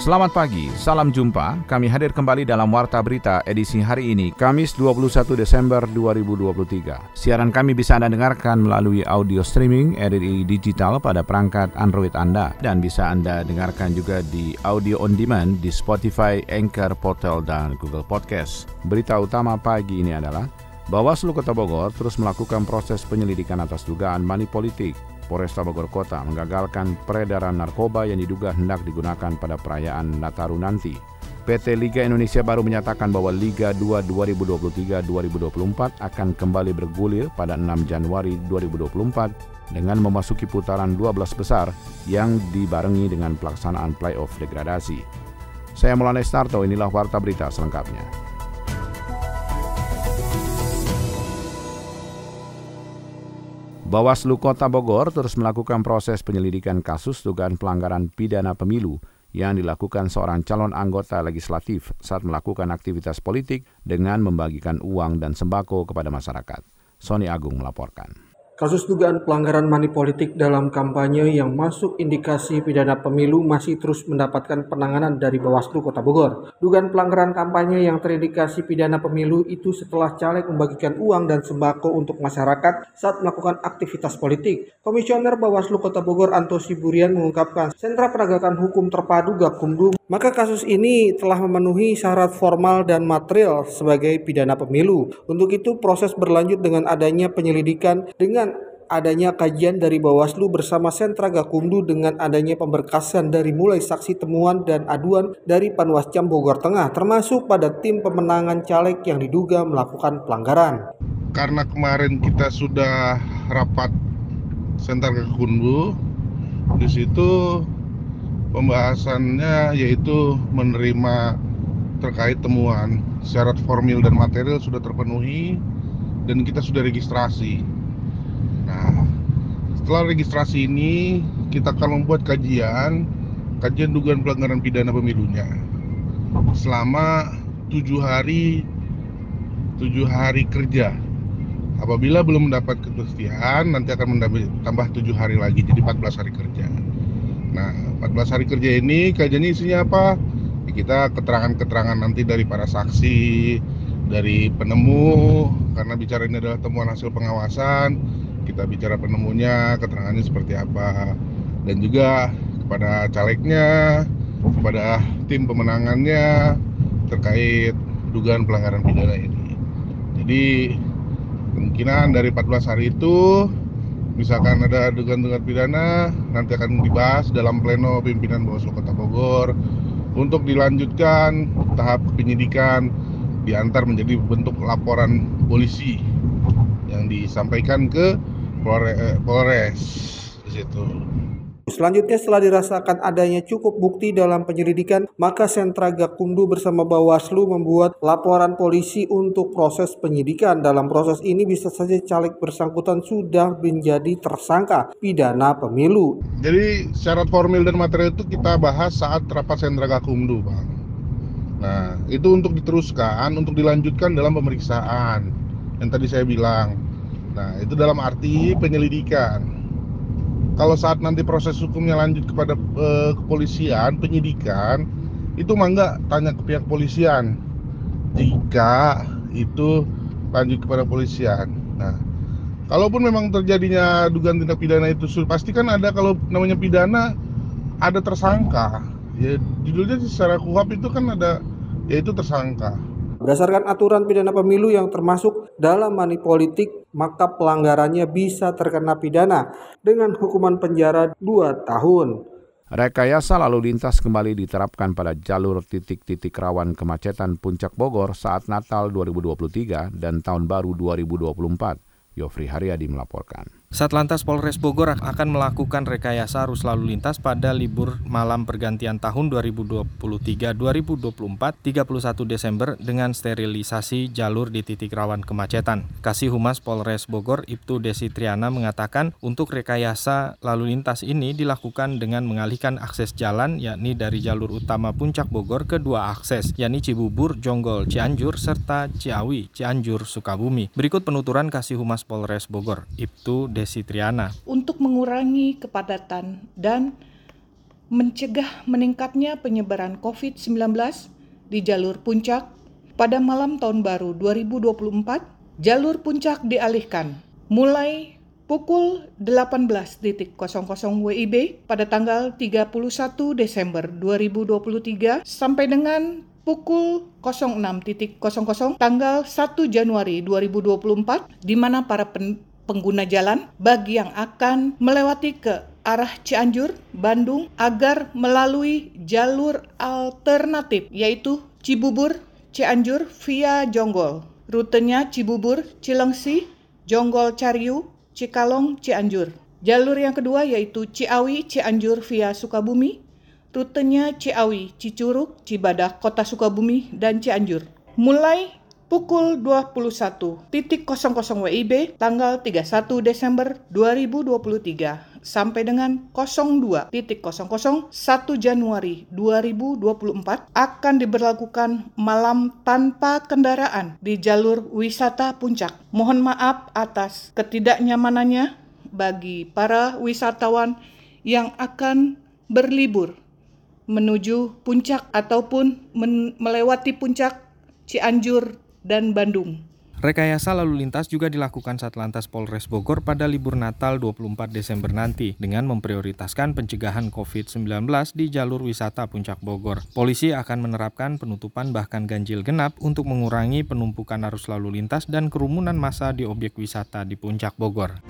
Selamat pagi, salam jumpa. Kami hadir kembali dalam Warta Berita edisi hari ini, Kamis 21 Desember 2023. Siaran kami bisa Anda dengarkan melalui audio streaming RRI Digital pada perangkat Android Anda dan bisa Anda dengarkan juga di audio on demand di Spotify, Anchor, Portal, dan Google Podcast. Berita utama pagi ini adalah Bawaslu Kota Bogor terus melakukan proses penyelidikan atas dugaan money politik Polresta Bogor Kota menggagalkan peredaran narkoba yang diduga hendak digunakan pada perayaan Nataru nanti. PT Liga Indonesia baru menyatakan bahwa Liga 2 2023-2024 akan kembali bergulir pada 6 Januari 2024 dengan memasuki putaran 12 besar yang dibarengi dengan pelaksanaan playoff degradasi. Saya Mulane Starto, inilah Warta Berita selengkapnya. Bawaslu Kota Bogor terus melakukan proses penyelidikan kasus dugaan pelanggaran pidana pemilu yang dilakukan seorang calon anggota legislatif saat melakukan aktivitas politik dengan membagikan uang dan sembako kepada masyarakat. Sony Agung melaporkan. Kasus dugaan pelanggaran money politik dalam kampanye yang masuk indikasi pidana pemilu masih terus mendapatkan penanganan dari Bawaslu Kota Bogor. Dugaan pelanggaran kampanye yang terindikasi pidana pemilu itu setelah caleg membagikan uang dan sembako untuk masyarakat saat melakukan aktivitas politik. Komisioner Bawaslu Kota Bogor Anto Siburian mengungkapkan sentra penegakan hukum terpadu Gakumdu maka kasus ini telah memenuhi syarat formal dan material sebagai pidana pemilu. Untuk itu proses berlanjut dengan adanya penyelidikan dengan adanya kajian dari Bawaslu bersama Sentra Gakumdu dengan adanya pemberkasan dari mulai saksi temuan dan aduan dari Panwascam Bogor Tengah termasuk pada tim pemenangan caleg yang diduga melakukan pelanggaran. Karena kemarin kita sudah rapat Sentra Gakumdu di situ pembahasannya yaitu menerima terkait temuan syarat formil dan material sudah terpenuhi dan kita sudah registrasi. Nah, setelah registrasi ini kita akan membuat kajian kajian dugaan pelanggaran pidana pemilunya selama tujuh hari tujuh hari kerja. Apabila belum mendapat kepastian, nanti akan mendapat tambah tujuh hari lagi, jadi 14 hari kerja. Nah, 14 hari kerja ini kajiannya isinya apa? Ya, kita keterangan-keterangan nanti dari para saksi, dari penemu, karena bicara ini adalah temuan hasil pengawasan, kita bicara penemunya, keterangannya seperti apa, dan juga kepada calegnya, kepada tim pemenangannya terkait dugaan pelanggaran pidana ini. Jadi kemungkinan dari 14 hari itu misalkan ada dugaan-dugaan pidana nanti akan dibahas dalam pleno pimpinan Bawaslu Kota Bogor untuk dilanjutkan tahap penyidikan diantar menjadi bentuk laporan polisi yang disampaikan ke Polres di situ. Selanjutnya setelah dirasakan adanya cukup bukti dalam penyelidikan, maka Sentra Gakumdu bersama Bawaslu membuat laporan polisi untuk proses penyidikan. Dalam proses ini bisa saja caleg bersangkutan sudah menjadi tersangka pidana pemilu. Jadi syarat formil dan material itu kita bahas saat rapat Sentra Gakumdu, Bang. Nah, itu untuk diteruskan, untuk dilanjutkan dalam pemeriksaan yang tadi saya bilang. Nah, itu dalam arti penyelidikan. Kalau saat nanti proses hukumnya lanjut kepada uh, kepolisian penyidikan itu mangga tanya ke pihak polisian jika itu lanjut kepada polisian nah kalaupun memang terjadinya dugaan tindak pidana itu pasti kan ada kalau namanya pidana ada tersangka. Ya judulnya secara kuhap itu kan ada yaitu tersangka Berdasarkan aturan pidana pemilu yang termasuk dalam money politik, maka pelanggarannya bisa terkena pidana dengan hukuman penjara 2 tahun. Rekayasa lalu lintas kembali diterapkan pada jalur titik-titik rawan kemacetan Puncak Bogor saat Natal 2023 dan Tahun Baru 2024. Yofri Haryadi melaporkan. Satlantas Polres Bogor akan melakukan rekayasa arus lalu lintas pada libur malam pergantian tahun 2023-2024 31 Desember dengan sterilisasi jalur di titik rawan kemacetan. Kasih Humas Polres Bogor Ibtu Desi Triana mengatakan untuk rekayasa lalu lintas ini dilakukan dengan mengalihkan akses jalan yakni dari jalur utama Puncak Bogor ke dua akses yakni Cibubur, Jonggol, Cianjur serta Ciawi, Cianjur, Sukabumi. Berikut penuturan Kasih Humas Polres Bogor Ibtu Desi Triana. Untuk mengurangi kepadatan dan mencegah meningkatnya penyebaran COVID-19 di jalur puncak, pada malam tahun baru 2024, jalur puncak dialihkan mulai pukul 18.00 WIB pada tanggal 31 Desember 2023 sampai dengan pukul 06.00 tanggal 1 Januari 2024 di mana para pengguna jalan bagi yang akan melewati ke arah Cianjur, Bandung agar melalui jalur alternatif yaitu Cibubur, Cianjur via Jonggol. Rutenya Cibubur, Cilengsi, Jonggol Cariu, Cikalong, Cianjur. Jalur yang kedua yaitu Ciawi, Cianjur via Sukabumi. Rutenya Ciawi, Cicurug, Cibadak, Kota Sukabumi, dan Cianjur. Mulai pukul 21.00 WIB tanggal 31 Desember 2023 sampai dengan 02.00 1 Januari 2024 akan diberlakukan malam tanpa kendaraan di jalur wisata puncak. Mohon maaf atas ketidaknyamanannya bagi para wisatawan yang akan berlibur menuju puncak ataupun melewati puncak Cianjur dan Bandung. Rekayasa lalu lintas juga dilakukan Satlantas Polres Bogor pada libur Natal 24 Desember nanti dengan memprioritaskan pencegahan COVID-19 di jalur wisata Puncak Bogor. Polisi akan menerapkan penutupan bahkan ganjil genap untuk mengurangi penumpukan arus lalu lintas dan kerumunan massa di objek wisata di Puncak Bogor.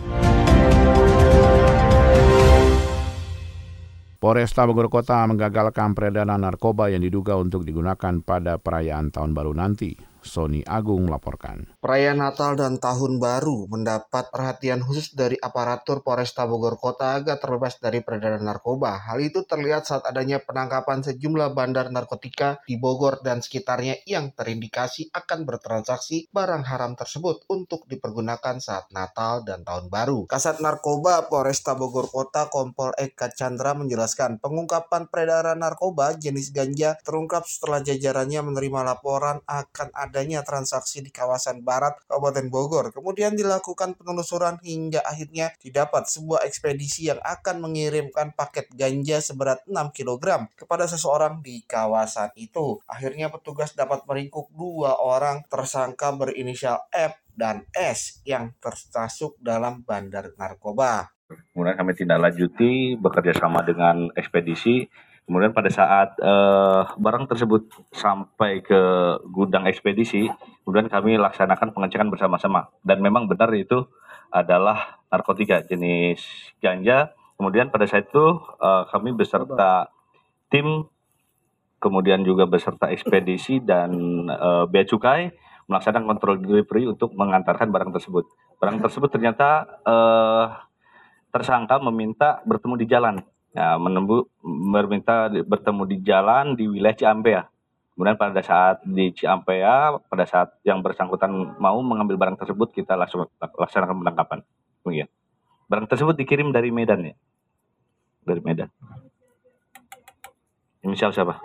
Polresta Bogor Kota menggagalkan peredaran narkoba yang diduga untuk digunakan pada perayaan Tahun Baru nanti. Sony Agung melaporkan. Perayaan Natal dan Tahun Baru mendapat perhatian khusus dari aparatur Polresta Bogor Kota agar terbebas dari peredaran narkoba. Hal itu terlihat saat adanya penangkapan sejumlah bandar narkotika di Bogor dan sekitarnya yang terindikasi akan bertransaksi barang haram tersebut untuk dipergunakan saat Natal dan Tahun Baru. Kasat Narkoba Polresta Bogor Kota Kompol Eka Chandra menjelaskan pengungkapan peredaran narkoba jenis ganja terungkap setelah jajarannya menerima laporan akan ada adanya transaksi di kawasan barat Kabupaten Bogor. Kemudian dilakukan penelusuran hingga akhirnya didapat sebuah ekspedisi yang akan mengirimkan paket ganja seberat 6 kg kepada seseorang di kawasan itu. Akhirnya petugas dapat meringkuk dua orang tersangka berinisial F dan S yang termasuk dalam bandar narkoba. Kemudian kami tindak lanjuti bekerja sama dengan ekspedisi Kemudian pada saat uh, barang tersebut sampai ke gudang ekspedisi, kemudian kami laksanakan pengecekan bersama-sama. Dan memang benar itu adalah narkotika jenis ganja. Kemudian pada saat itu uh, kami beserta tim, kemudian juga beserta ekspedisi dan uh, bea cukai melaksanakan kontrol delivery untuk mengantarkan barang tersebut. Barang tersebut ternyata uh, tersangka meminta bertemu di jalan ya, menembu, meminta bertemu di jalan di wilayah Ciampea. Kemudian pada saat di Ciampea, pada saat yang bersangkutan mau mengambil barang tersebut, kita langsung laksanakan penangkapan. Kemudian barang tersebut dikirim dari Medan ya, dari Medan. Inisial siapa?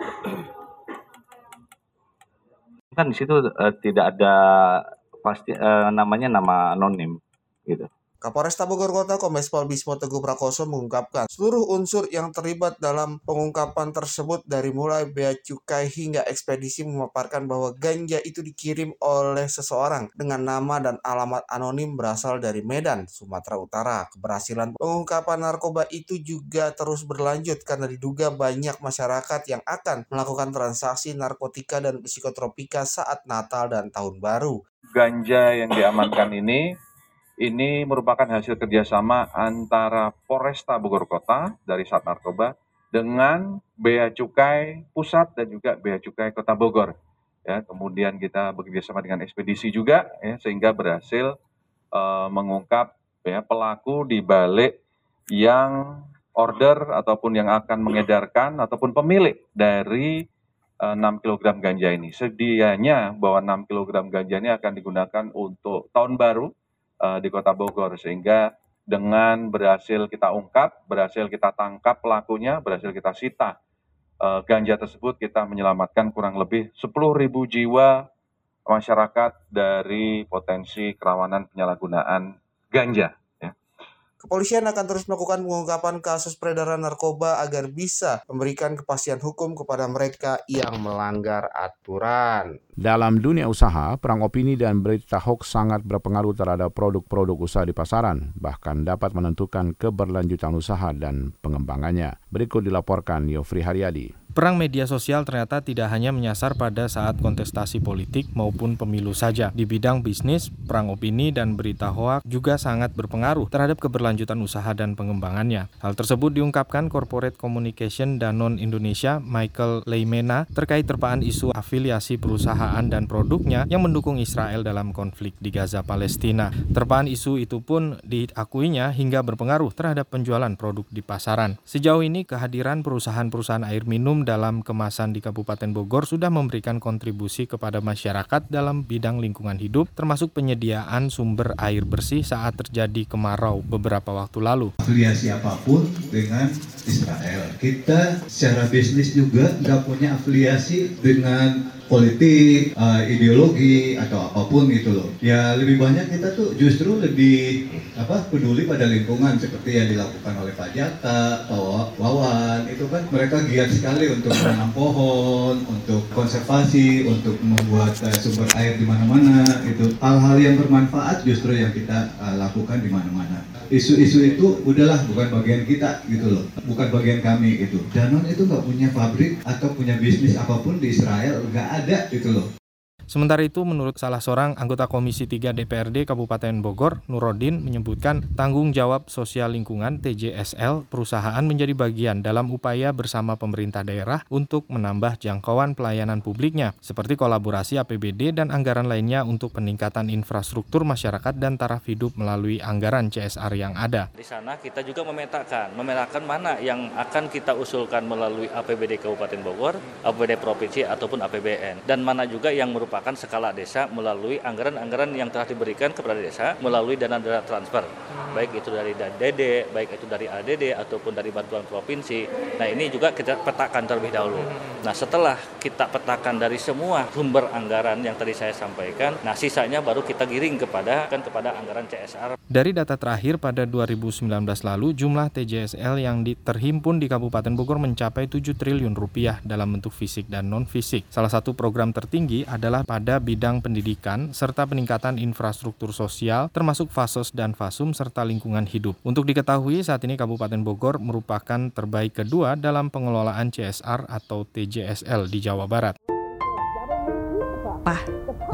Kan di situ uh, tidak ada pasti uh, namanya nama anonim gitu. Kapolresta Bogor Kota Kombes Pol Bismo Teguh Prakoso mengungkapkan seluruh unsur yang terlibat dalam pengungkapan tersebut dari mulai bea cukai hingga ekspedisi memaparkan bahwa ganja itu dikirim oleh seseorang dengan nama dan alamat anonim berasal dari Medan, Sumatera Utara. Keberhasilan pengungkapan narkoba itu juga terus berlanjut karena diduga banyak masyarakat yang akan melakukan transaksi narkotika dan psikotropika saat Natal dan Tahun Baru. Ganja yang diamankan ini ini merupakan hasil kerjasama antara Polresta Bogor Kota dari Sat Narkoba dengan Bea Cukai Pusat dan juga Bea Cukai Kota Bogor. Ya, kemudian kita bekerjasama dengan ekspedisi juga, ya, sehingga berhasil uh, mengungkap ya pelaku di balik yang order ataupun yang akan mengedarkan ataupun pemilik dari 6 eh, kg ganja ini. Sedianya bahwa 6 kg ganja ini akan digunakan untuk tahun baru uh, di Kota Bogor sehingga dengan berhasil kita ungkap, berhasil kita tangkap pelakunya, berhasil kita sita uh, ganja tersebut, kita menyelamatkan kurang lebih 10.000 jiwa masyarakat dari potensi kerawanan penyalahgunaan ganja. Kepolisian akan terus melakukan pengungkapan kasus peredaran narkoba agar bisa memberikan kepastian hukum kepada mereka yang melanggar aturan. Dalam dunia usaha, perang opini dan berita hoax sangat berpengaruh terhadap produk-produk usaha di pasaran, bahkan dapat menentukan keberlanjutan usaha dan pengembangannya. Berikut dilaporkan Yofri Haryadi. Perang media sosial ternyata tidak hanya menyasar pada saat kontestasi politik maupun pemilu saja. Di bidang bisnis, perang opini dan berita hoak juga sangat berpengaruh terhadap keberlanjutan usaha dan pengembangannya. Hal tersebut diungkapkan Corporate Communication Danon Indonesia Michael Leimena terkait terpaan isu afiliasi perusahaan dan produknya yang mendukung Israel dalam konflik di Gaza Palestina. Terpaan isu itu pun diakuinya hingga berpengaruh terhadap penjualan produk di pasaran. Sejauh ini kehadiran perusahaan-perusahaan air minum dalam kemasan di Kabupaten Bogor sudah memberikan kontribusi kepada masyarakat dalam bidang lingkungan hidup termasuk penyediaan sumber air bersih saat terjadi kemarau beberapa waktu lalu. Afiliasi apa pun dengan Israel. Kita secara bisnis juga nggak punya afiliasi dengan politik, uh, ideologi atau apa pun gitu loh. Ya lebih banyak kita tuh justru lebih apa peduli pada lingkungan seperti yang dilakukan oleh Pak Jaka, Pak Wawan itu kan mereka giat sekali untuk menanam pohon, untuk konservasi, untuk membuat uh, sumber air di mana-mana itu hal-hal yang bermanfaat justru yang kita uh, lakukan di mana-mana. Isu-isu itu udahlah bukan bagian kita gitu loh, bukan bagian kami gitu. Danon itu nggak punya pabrik atau punya bisnis apa pun di Israel, nggak ada gitu loh. Sementara itu, menurut salah seorang anggota Komisi 3 DPRD Kabupaten Bogor, Nurodin menyebutkan tanggung jawab sosial lingkungan TJSL perusahaan menjadi bagian dalam upaya bersama pemerintah daerah untuk menambah jangkauan pelayanan publiknya, seperti kolaborasi APBD dan anggaran lainnya untuk peningkatan infrastruktur masyarakat dan taraf hidup melalui anggaran CSR yang ada. Di sana kita juga memetakan, memetakan mana yang akan kita usulkan melalui APBD Kabupaten Bogor, APBD Provinsi ataupun APBN, dan mana juga yang merupakan merupakan skala desa melalui anggaran-anggaran yang telah diberikan kepada desa melalui dana-dana transfer. Hmm. Baik itu dari DD, baik itu dari ADD ataupun dari bantuan provinsi. Nah, ini juga kita petakan terlebih dahulu. Nah, setelah kita petakan dari semua sumber anggaran yang tadi saya sampaikan, nah sisanya baru kita giring kepada kan kepada anggaran CSR. Dari data terakhir pada 2019 lalu, jumlah TJSL yang terhimpun di Kabupaten Bogor mencapai 7 triliun rupiah dalam bentuk fisik dan non-fisik. Salah satu program tertinggi adalah pada bidang pendidikan serta peningkatan infrastruktur sosial termasuk fasos dan fasum serta lingkungan hidup. Untuk diketahui saat ini Kabupaten Bogor merupakan terbaik kedua dalam pengelolaan CSR atau TJSL di Jawa Barat. Pak,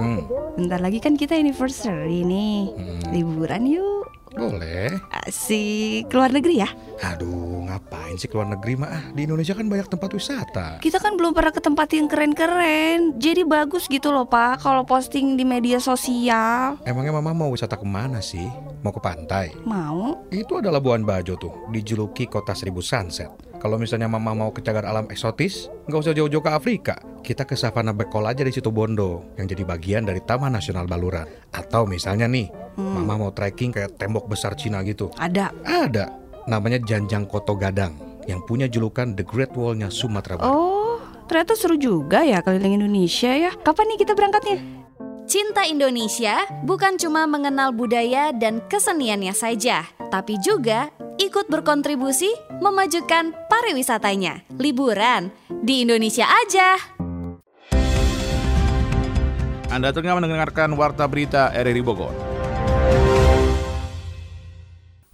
hmm. bentar lagi kan kita anniversary nih. Hmm. Liburan yuk. Boleh. Asik. Keluar negeri ya? Aduh, ngapain sih keluar negeri mah? Di Indonesia kan banyak tempat wisata. Kita kan belum pernah ke tempat yang keren-keren. Jadi bagus gitu loh, Pak, kalau posting di media sosial. Emangnya Mama mau wisata ke mana sih? Mau ke pantai? Mau. Itu adalah Labuan Bajo tuh, dijuluki kota seribu sunset. Kalau misalnya mama mau ke cagar alam eksotis, nggak usah jauh-jauh ke Afrika. Kita ke Savana Bekol aja di situ Bondo, yang jadi bagian dari Taman Nasional Baluran. Atau misalnya nih, hmm. mama mau trekking kayak tembok besar Cina gitu. Ada. Ada. Namanya Janjang Koto Gadang, yang punya julukan The Great Wall-nya Sumatera Barat. Oh, ternyata seru juga ya keliling Indonesia ya. Kapan nih kita berangkatnya? Cinta Indonesia bukan cuma mengenal budaya dan keseniannya saja, tapi juga ikut berkontribusi memajukan pariwisatanya. Liburan di Indonesia aja. Anda tengah mendengarkan Warta Berita RRI Bogor.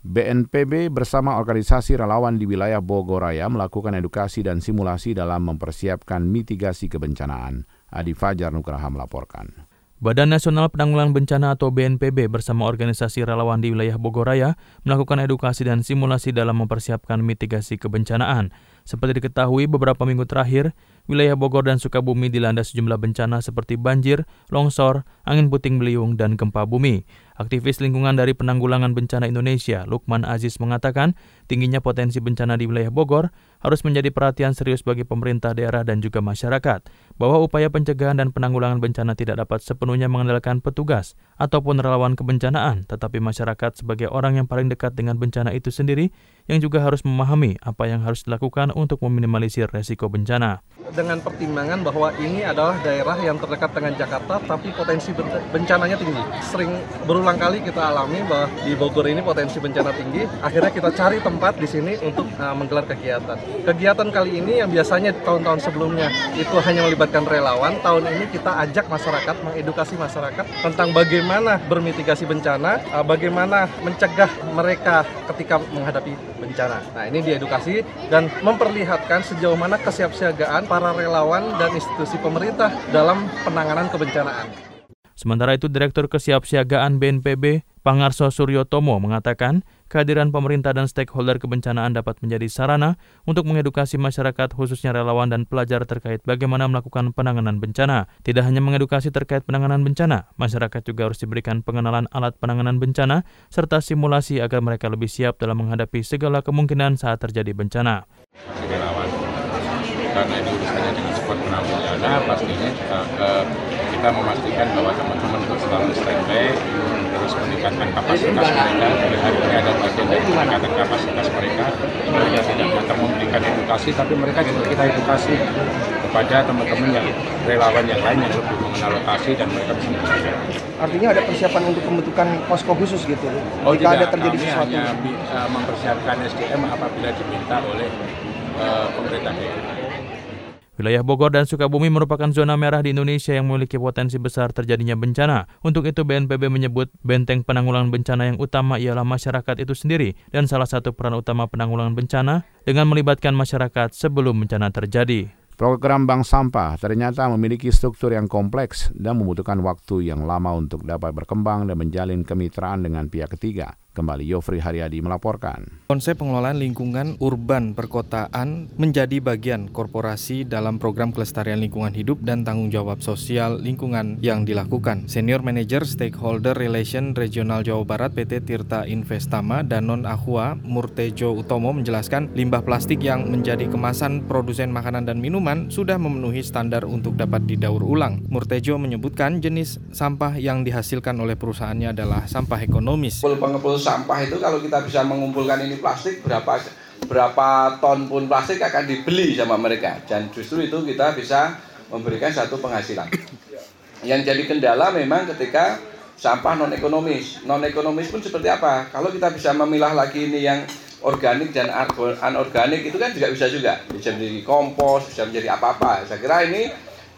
BNPB bersama organisasi relawan di wilayah Bogor Raya melakukan edukasi dan simulasi dalam mempersiapkan mitigasi kebencanaan. Adi Fajar Nugraha melaporkan. Badan Nasional Penanggulangan Bencana atau BNPB bersama organisasi relawan di wilayah Bogor Raya melakukan edukasi dan simulasi dalam mempersiapkan mitigasi kebencanaan. Seperti diketahui beberapa minggu terakhir, wilayah Bogor dan Sukabumi dilanda sejumlah bencana seperti banjir, longsor, angin puting beliung, dan gempa bumi. Aktivis lingkungan dari Penanggulangan Bencana Indonesia, Lukman Aziz mengatakan, tingginya potensi bencana di wilayah Bogor harus menjadi perhatian serius bagi pemerintah daerah dan juga masyarakat, bahwa upaya pencegahan dan penanggulangan bencana tidak dapat sepenuhnya mengandalkan petugas ataupun relawan kebencanaan, tetapi masyarakat sebagai orang yang paling dekat dengan bencana itu sendiri yang juga harus memahami apa yang harus dilakukan untuk meminimalisir resiko bencana. Dengan pertimbangan bahwa ini adalah daerah yang terdekat dengan Jakarta, tapi potensi bencananya tinggi. Sering berulang kali kita alami bahwa di Bogor ini potensi bencana tinggi. Akhirnya kita cari tempat di sini untuk uh, menggelar kegiatan. Kegiatan kali ini yang biasanya tahun-tahun sebelumnya itu hanya melibatkan relawan, tahun ini kita ajak masyarakat, mengedukasi masyarakat tentang bagaimana bermitigasi bencana, uh, bagaimana mencegah mereka ketika menghadapi bencana. Nah ini diedukasi dan memperlihatkan sejauh mana kesiapsiagaan para relawan dan institusi pemerintah dalam penanganan kebencanaan. Sementara itu, Direktur Kesiapsiagaan BNPB, Pangarso Suryotomo, mengatakan kehadiran pemerintah dan stakeholder kebencanaan dapat menjadi sarana untuk mengedukasi masyarakat, khususnya relawan dan pelajar terkait bagaimana melakukan penanganan bencana. Tidak hanya mengedukasi terkait penanganan bencana, masyarakat juga harus diberikan pengenalan alat penanganan bencana serta simulasi agar mereka lebih siap dalam menghadapi segala kemungkinan saat terjadi bencana. Relawan, karena ini urusannya dengan sport bencana, pastinya juga ke kita memastikan bahwa teman-teman selalu standby terus meningkatkan kapasitas mereka dari hari ini ada bagian dari meningkatkan kapasitas mereka mereka tidak hanya memberikan edukasi tapi mereka juga kita edukasi kepada teman-teman yang relawan yang lain yang lebih mengenal lokasi dan mereka bisa bekerja. Artinya ada persiapan untuk pembentukan posko khusus gitu? Oh Jika tidak, ada terjadi kami sesuatu. hanya bisa mempersiapkan SDM apabila diminta oleh uh, pemerintah daerah. Wilayah Bogor dan Sukabumi merupakan zona merah di Indonesia yang memiliki potensi besar terjadinya bencana. Untuk itu BNPB menyebut benteng penanggulangan bencana yang utama ialah masyarakat itu sendiri dan salah satu peran utama penanggulangan bencana dengan melibatkan masyarakat sebelum bencana terjadi. Program bank sampah ternyata memiliki struktur yang kompleks dan membutuhkan waktu yang lama untuk dapat berkembang dan menjalin kemitraan dengan pihak ketiga. Kembali Yofri Haryadi melaporkan. Konsep pengelolaan lingkungan urban perkotaan menjadi bagian korporasi dalam program kelestarian lingkungan hidup dan tanggung jawab sosial lingkungan yang dilakukan. Senior Manager Stakeholder Relation Regional Jawa Barat PT Tirta Investama Danon Ahua Murtejo Utomo menjelaskan limbah plastik yang menjadi kemasan produsen makanan dan minuman sudah memenuhi standar untuk dapat didaur ulang. Murtejo menyebutkan jenis sampah yang dihasilkan oleh perusahaannya adalah sampah ekonomis sampah itu kalau kita bisa mengumpulkan ini plastik berapa berapa ton pun plastik akan dibeli sama mereka dan justru itu kita bisa memberikan satu penghasilan. Yang jadi kendala memang ketika sampah non ekonomis. Non ekonomis pun seperti apa? Kalau kita bisa memilah lagi ini yang organik dan anorganik itu kan juga bisa juga bisa menjadi kompos, bisa menjadi apa-apa. Saya kira ini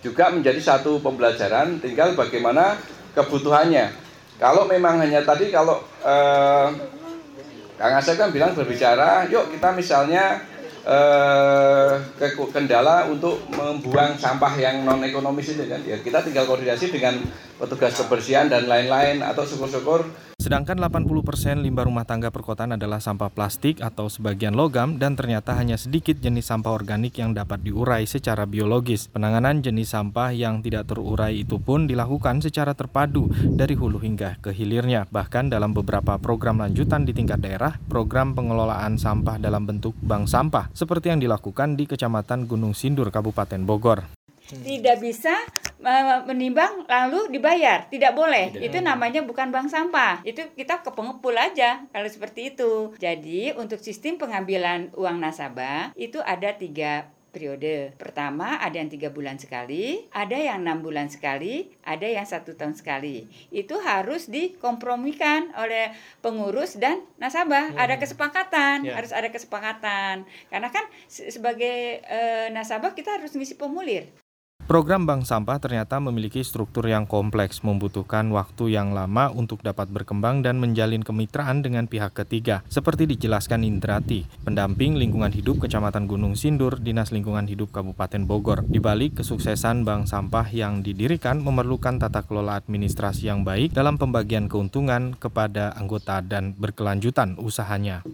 juga menjadi satu pembelajaran tinggal bagaimana kebutuhannya kalau memang hanya tadi kalau eh, Kang Asep kan bilang berbicara, yuk kita misalnya eh, kendala untuk membuang sampah yang non ekonomis itu kan, ya kita tinggal koordinasi dengan petugas kebersihan dan lain-lain atau syukur-syukur Sedangkan 80% limbah rumah tangga perkotaan adalah sampah plastik atau sebagian logam dan ternyata hanya sedikit jenis sampah organik yang dapat diurai secara biologis. Penanganan jenis sampah yang tidak terurai itu pun dilakukan secara terpadu dari hulu hingga ke hilirnya. Bahkan dalam beberapa program lanjutan di tingkat daerah, program pengelolaan sampah dalam bentuk bank sampah seperti yang dilakukan di Kecamatan Gunung Sindur, Kabupaten Bogor tidak bisa menimbang lalu dibayar tidak boleh tidak. itu namanya bukan bank sampah itu kita ke pengepul aja kalau seperti itu jadi untuk sistem pengambilan uang nasabah itu ada tiga periode. Pertama ada yang tiga bulan sekali, ada yang enam bulan sekali, ada yang satu tahun sekali. Itu harus dikompromikan oleh pengurus dan nasabah. Hmm. Ada kesepakatan, yeah. harus ada kesepakatan. Karena kan sebagai e, nasabah kita harus ngisi pemulir. Program bank sampah ternyata memiliki struktur yang kompleks, membutuhkan waktu yang lama untuk dapat berkembang dan menjalin kemitraan dengan pihak ketiga, seperti dijelaskan Indrati, pendamping lingkungan hidup Kecamatan Gunung Sindur, Dinas Lingkungan Hidup Kabupaten Bogor. Di balik kesuksesan bank sampah yang didirikan memerlukan tata kelola administrasi yang baik dalam pembagian keuntungan kepada anggota dan berkelanjutan usahanya.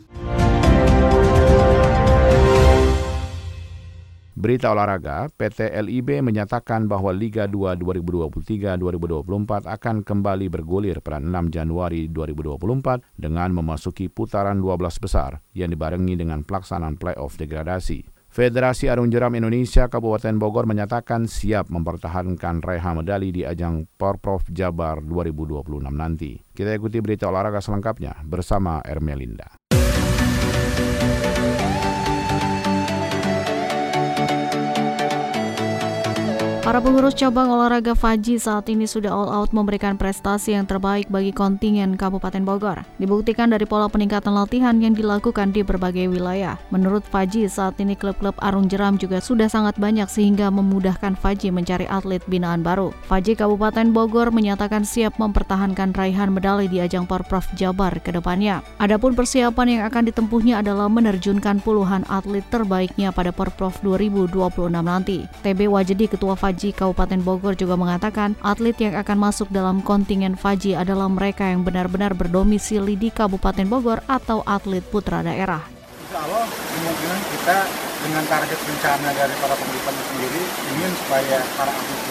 Berita olahraga, PT LIB menyatakan bahwa Liga 2 2023-2024 akan kembali bergulir pada 6 Januari 2024 dengan memasuki putaran 12 besar yang dibarengi dengan pelaksanaan playoff degradasi. Federasi Arung Jeram Indonesia Kabupaten Bogor menyatakan siap mempertahankan reha medali di ajang Porprov Jabar 2026 nanti. Kita ikuti berita olahraga selengkapnya bersama Ermelinda. Para pengurus cabang olahraga Faji saat ini sudah all out memberikan prestasi yang terbaik bagi kontingen Kabupaten Bogor. Dibuktikan dari pola peningkatan latihan yang dilakukan di berbagai wilayah. Menurut Faji, saat ini klub-klub Arung Jeram juga sudah sangat banyak sehingga memudahkan Faji mencari atlet binaan baru. Faji Kabupaten Bogor menyatakan siap mempertahankan raihan medali di ajang Porprov Jabar ke depannya. Adapun persiapan yang akan ditempuhnya adalah menerjunkan puluhan atlet terbaiknya pada Porprov 2026 nanti. TB Wajedi Ketua Faji Faji Kabupaten Bogor juga mengatakan atlet yang akan masuk dalam kontingen Faji adalah mereka yang benar-benar berdomisili di Kabupaten Bogor atau atlet putra daerah. Insya Allah kemungkinan kita dengan target rencana dari para pengurus sendiri ingin supaya para atlet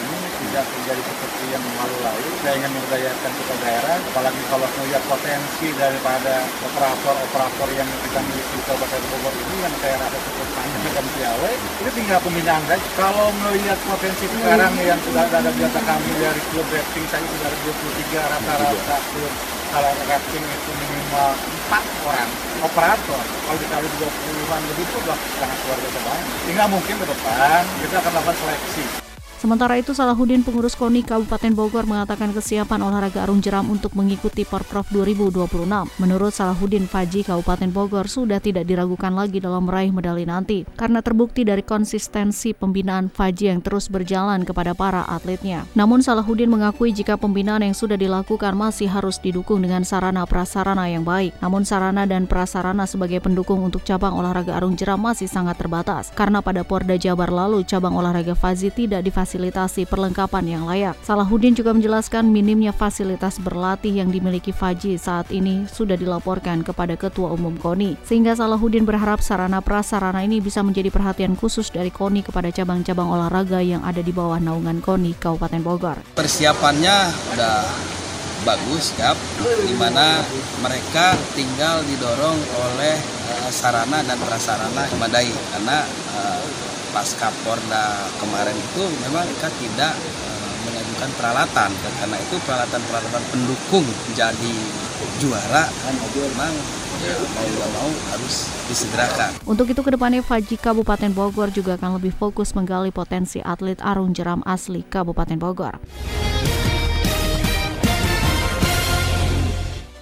tidak terjadi seperti yang lalu-lalu. Saya ingin memberdayakan kita daerah, apalagi kalau melihat potensi daripada operator-operator yang kita miliki di Kabupaten Bogor ini yang saya rasa cukup panjang dan piawai, itu tinggal pembinaan saja. Kalau melihat potensi sekarang yang sudah ada data kami dari klub rating saya sudah ada 23 rata-rata klub kalau rating itu minimal 4 orang operator kalau dikali 20-an lebih itu sudah sangat luar biasa banyak sehingga mungkin ke depan kita akan lakukan seleksi Sementara itu, Salahuddin pengurus KONI Kabupaten Bogor mengatakan kesiapan olahraga arung jeram untuk mengikuti Porprov 2026. Menurut Salahuddin, Faji Kabupaten Bogor sudah tidak diragukan lagi dalam meraih medali nanti karena terbukti dari konsistensi pembinaan Faji yang terus berjalan kepada para atletnya. Namun Salahuddin mengakui jika pembinaan yang sudah dilakukan masih harus didukung dengan sarana prasarana yang baik. Namun sarana dan prasarana sebagai pendukung untuk cabang olahraga arung jeram masih sangat terbatas karena pada Porda Jabar lalu cabang olahraga Faji tidak difasilitasi fasilitasi perlengkapan yang layak. Salahuddin juga menjelaskan minimnya fasilitas berlatih yang dimiliki Faji saat ini sudah dilaporkan kepada Ketua Umum KONI. Sehingga Salahuddin berharap sarana prasarana ini bisa menjadi perhatian khusus dari KONI kepada cabang-cabang olahraga yang ada di bawah naungan KONI Kabupaten Bogor. Persiapannya udah bagus, ya, di mana mereka tinggal didorong oleh uh, sarana dan prasarana memadai karena uh, pasca Porda kemarin itu memang kita tidak uh, mengajukan peralatan karena itu peralatan-peralatan pendukung jadi juara kan memang ya, mau nggak mau harus disegerakan. Untuk itu ke depannya Faji Kabupaten Bogor juga akan lebih fokus menggali potensi atlet arung jeram asli Kabupaten Bogor.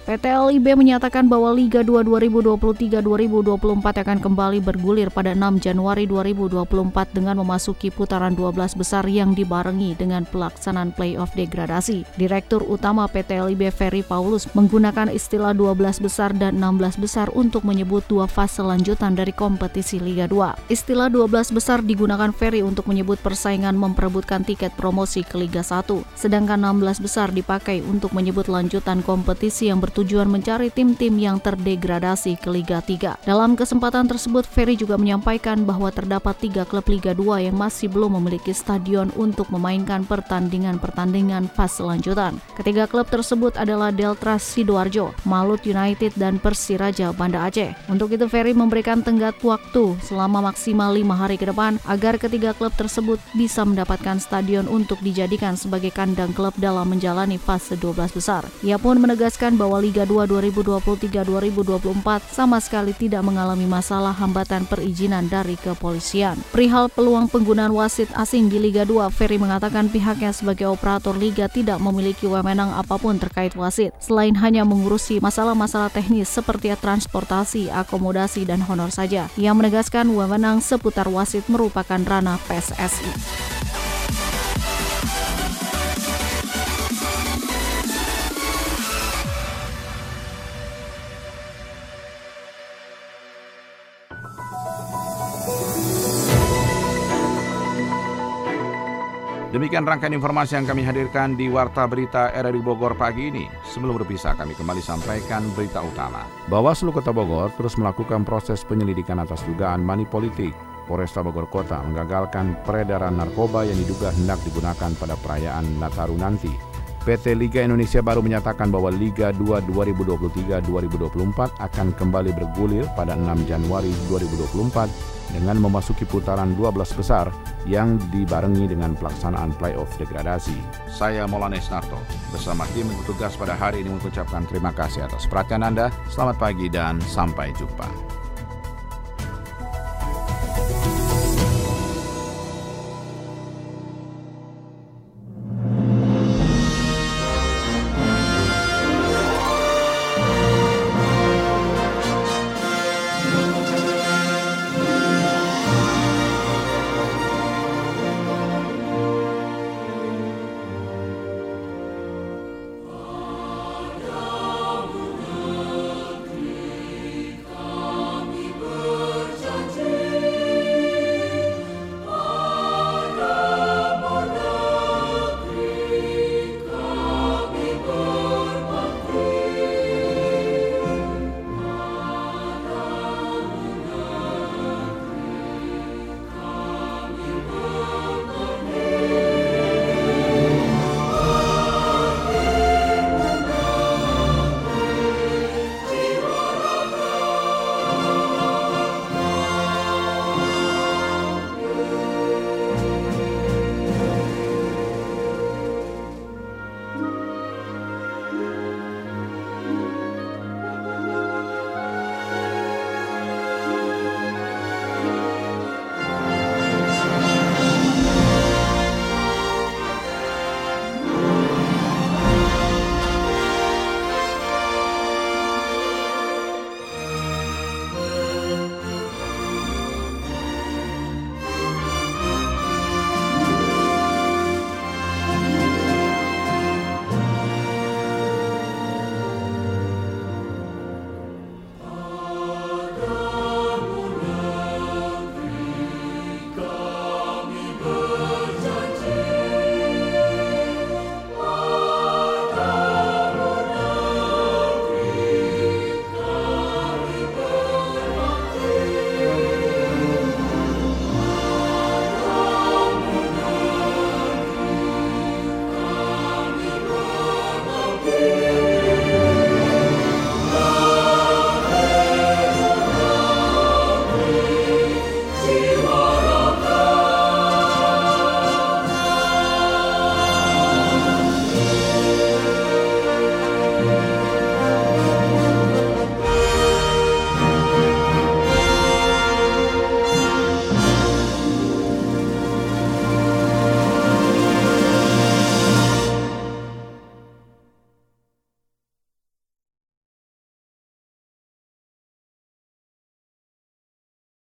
PT LIB menyatakan bahwa Liga 2 2023-2024 akan kembali bergulir pada 6 Januari 2024 dengan memasuki putaran 12 besar yang dibarengi dengan pelaksanaan playoff degradasi. Direktur Utama PT LIB Ferry Paulus menggunakan istilah 12 besar dan 16 besar untuk menyebut dua fase lanjutan dari kompetisi Liga 2. Istilah 12 besar digunakan Ferry untuk menyebut persaingan memperebutkan tiket promosi ke Liga 1, sedangkan 16 besar dipakai untuk menyebut lanjutan kompetisi yang ber bertujuan mencari tim-tim yang terdegradasi ke Liga 3. Dalam kesempatan tersebut, Ferry juga menyampaikan bahwa terdapat tiga klub Liga 2 yang masih belum memiliki stadion untuk memainkan pertandingan-pertandingan fase lanjutan. Ketiga klub tersebut adalah Delta Sidoarjo, Malut United, dan Persiraja Banda Aceh. Untuk itu, Ferry memberikan tenggat waktu selama maksimal lima hari ke depan agar ketiga klub tersebut bisa mendapatkan stadion untuk dijadikan sebagai kandang klub dalam menjalani fase 12 besar. Ia pun menegaskan bahwa Liga 2 2023-2024 sama sekali tidak mengalami masalah hambatan perizinan dari kepolisian. Perihal peluang penggunaan wasit asing di Liga 2, Ferry mengatakan pihaknya sebagai operator liga tidak memiliki wewenang apa pun terkait wasit, selain hanya mengurusi masalah-masalah teknis seperti transportasi, akomodasi, dan honor saja. Ia menegaskan wewenang seputar wasit merupakan ranah PSSI. Demikian rangkaian informasi yang kami hadirkan di Warta Berita RRI Bogor pagi ini. Sebelum berpisah, kami kembali sampaikan berita utama. Bawaslu Kota Bogor terus melakukan proses penyelidikan atas dugaan money politik Polresta Bogor Kota menggagalkan peredaran narkoba yang diduga hendak digunakan pada perayaan Nataru nanti. PT Liga Indonesia baru menyatakan bahwa Liga 2 2023-2024 akan kembali bergulir pada 6 Januari 2024 dengan memasuki putaran 12 besar yang dibarengi dengan pelaksanaan playoff degradasi. Saya Molanes Narto bersama tim bertugas pada hari ini mengucapkan terima kasih atas perhatian Anda. Selamat pagi dan sampai jumpa.